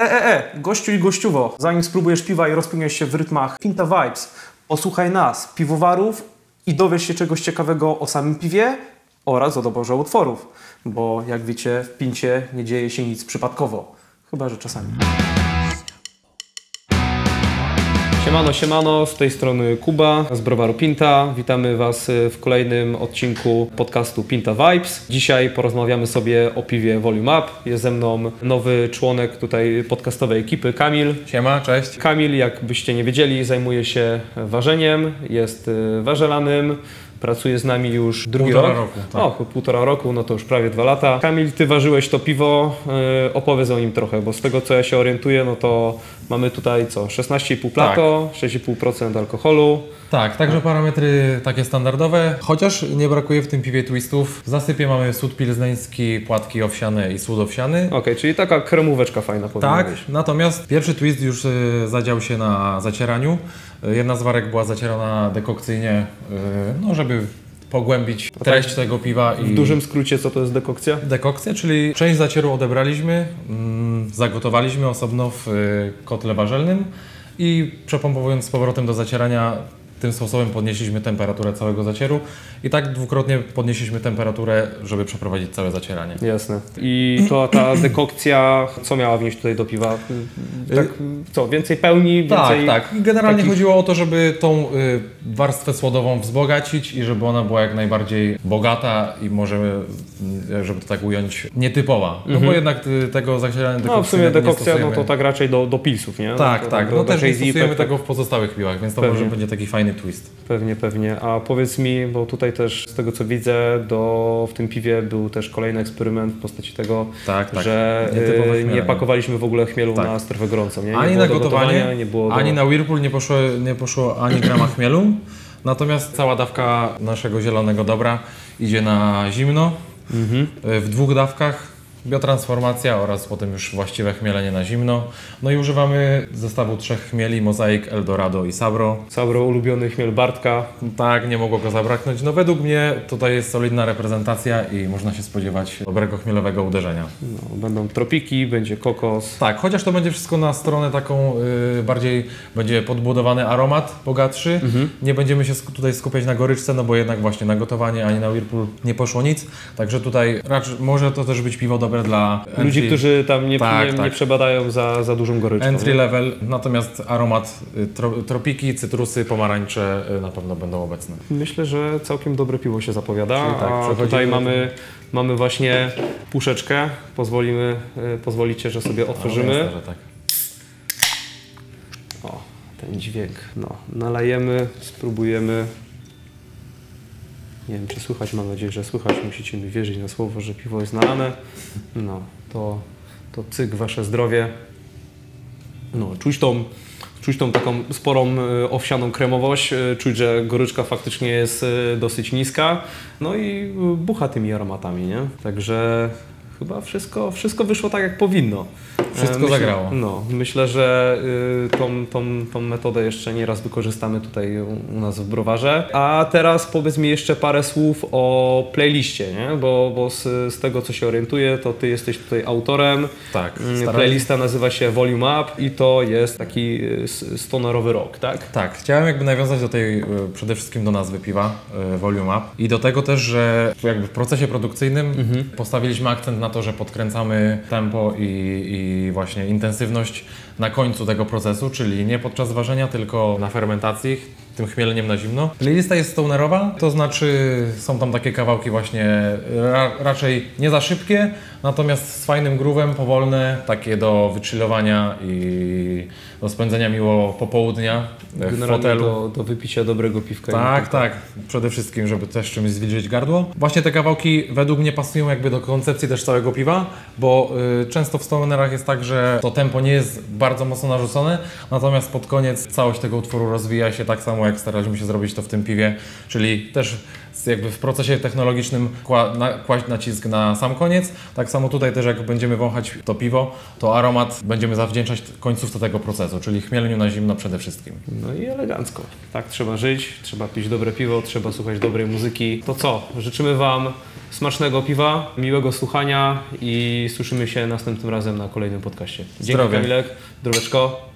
E, e, e, gościu i gościuwo, zanim spróbujesz piwa i rozpłyniesz się w rytmach Pinta Vibes, posłuchaj nas, piwowarów i dowiesz się czegoś ciekawego o samym piwie oraz o doborze utworów, bo jak wiecie, w Pincie nie dzieje się nic przypadkowo, chyba że czasami. Siemano, siemano, z tej strony Kuba z Browaru Pinta. Witamy Was y, w kolejnym odcinku podcastu Pinta Vibes. Dzisiaj porozmawiamy sobie o piwie Volume Up. Jest ze mną nowy członek tutaj podcastowej ekipy, Kamil. Siema, cześć. Kamil, jakbyście nie wiedzieli, zajmuje się ważeniem, jest y, warzelanym. Pracuje z nami już drugi Półtora rok. roku, tak. O, półtora roku, no to już prawie dwa lata. Kamil, ty ważyłeś to piwo, yy, opowiedz o nim trochę, bo z tego co ja się orientuję, no to mamy tutaj co, 16,5 plato, 6,5% alkoholu. Tak, także parametry takie standardowe, chociaż nie brakuje w tym piwie twistów. W zasypie mamy sód pilzneński, płatki owsiane i sód owsiany. Okej, czyli taka kremóweczka fajna powinna Tak, być. natomiast pierwszy twist już y, zadział się na zacieraniu. Jedna z warek była zacierana dekokcyjnie, y, no żeby pogłębić treść tego piwa i W dużym skrócie, co to jest dekokcja? dekokcję, czyli część zacieru odebraliśmy, mm, zagotowaliśmy osobno w y, kotle warzelnym i przepompowując z powrotem do zacierania, tym sposobem podnieśliśmy temperaturę całego zacieru i tak dwukrotnie podnieśliśmy temperaturę, żeby przeprowadzić całe zacieranie. Jasne. I to ta dekokcja, co miała wnieść tutaj do piwa? Tak, co, więcej pełni, więcej... Tak, tak. Generalnie takich- chodziło o to, żeby tą y, warstwę słodową wzbogacić i żeby ona była jak najbardziej bogata i możemy, y, żeby to tak ująć, nietypowa. No bo jednak y, tego zacierania Mhm. No w sumie dekokcja, no to tak raczej do, do pilsów, nie? Tak, to, tak. do- No do też nie stosujemy pe- tego w pozostałych piłach, więc to Pewnie. może będzie taki fajny twist. Pewnie, pewnie. A powiedz mi, bo tutaj też z tego co widzę, do, w tym piwie był też kolejny eksperyment w postaci tego, Tak, tak. że Nietypowe e, nie chmielenie. pakowaliśmy w ogóle chmielu Tak. na strefę gorącą. Nie, nie Ani na gotowanie, nie było do... ani na Whirlpool nie poszło, nie poszło ani grama chmielu. Natomiast cała dawka naszego zielonego dobra idzie na zimno Mhm. y, w dwóch dawkach. Biotransformacja oraz potem już właściwe chmielenie na zimno. No i używamy zestawu trzech chmieli, Mozaik, Eldorado i Sabro. Sabro ulubiony chmiel Bartka. Tak, nie mogło go zabraknąć. No według mnie tutaj jest solidna reprezentacja i można się spodziewać dobrego chmielowego uderzenia. No, będą tropiki, będzie kokos. Tak, chociaż to będzie wszystko na stronę taką y, bardziej będzie podbudowany aromat bogatszy. Nie będziemy się tutaj skupiać na goryczce, no bo jednak właśnie na gotowanie ani na Whirlpool nie poszło nic. Także tutaj raczej może to też być piwo dobre dla Ludzi, entry- którzy tam nie, Tak, nie, nie tak. przebadają za, za dużą goryczką. entry nie? level, natomiast aromat y, tro, tropiki, cytrusy, pomarańcze y, na pewno będą obecne. Myślę, że całkiem dobre piwo się zapowiada. Czyli tak, a tutaj mamy, mamy właśnie puszeczkę. Pozwolimy, y, pozwolicie, że sobie otworzymy. Jasne, tak. O, ten dźwięk. No, nalajemy, spróbujemy. Nie wiem, czy słychać, mam nadzieję, że słychać. Musicie mi wierzyć na słowo, że piwo jest nalane. No, to, to cyk, wasze zdrowie. No, czuć tą, czuć tą taką sporą y, owsianą kremowość, y, czuć, że goryczka faktycznie jest y, dosyć niska. No i bucha tymi aromatami, nie? Także chyba wszystko, wszystko wyszło tak, jak powinno. Wszystko E, myślę, zagrało. No, myślę, że y, tą, tą, tą metodę jeszcze nie raz wykorzystamy tutaj u, nas w browarze. A teraz powiedz mi jeszcze parę słów o playliście, nie? Bo, bo z, z tego co się orientuję, to ty jesteś tutaj autorem. Tak, Mm, starali- Playlista nazywa się Volume Up i to jest taki y, stonerowy rock, tak? Tak, chciałem jakby nawiązać do tej, y, przede wszystkim do nazwy piwa, Volume Up i do tego też, że jakby w procesie produkcyjnym postawiliśmy akcent na to, że podkręcamy tempo i, i właśnie intensywność na końcu tego procesu, czyli nie podczas ważenia, tylko na fermentacji, tym chmieleniem na zimno. Playlista jest stonerowa, to znaczy są tam takie kawałki właśnie ra, raczej nie za szybkie, natomiast z fajnym groovem, powolne, takie do wychillowania i do spędzenia miło popołudnia w Generalnie fotelu. do, do wypicia dobrego piwka. Tak, tak. Przede wszystkim, żeby też czymś zwilżyć gardło. Właśnie te kawałki według mnie pasują jakby do koncepcji też całego piwa, bo y, często w stonerach jest tak, że to tempo nie jest bardzo mocno narzucone, natomiast pod koniec całość tego utworu rozwija się tak samo, jak staraliśmy się zrobić to w tym piwie, czyli też jakby w procesie technologicznym kła, na, kłaść nacisk na sam koniec. Tak samo tutaj też jak będziemy wąchać to piwo, to aromat będziemy zawdzięczać końcówce tego procesu, czyli chmieleniu na zimno przede wszystkim. No i elegancko. Tak trzeba żyć, trzeba pić dobre piwo, trzeba słuchać dobrej muzyki. To co? Życzymy Wam Smacznego piwa, miłego słuchania i słyszymy się następnym razem na kolejnym podcaście. Dzięki Zdrowie. Kamilek, zdroweczko.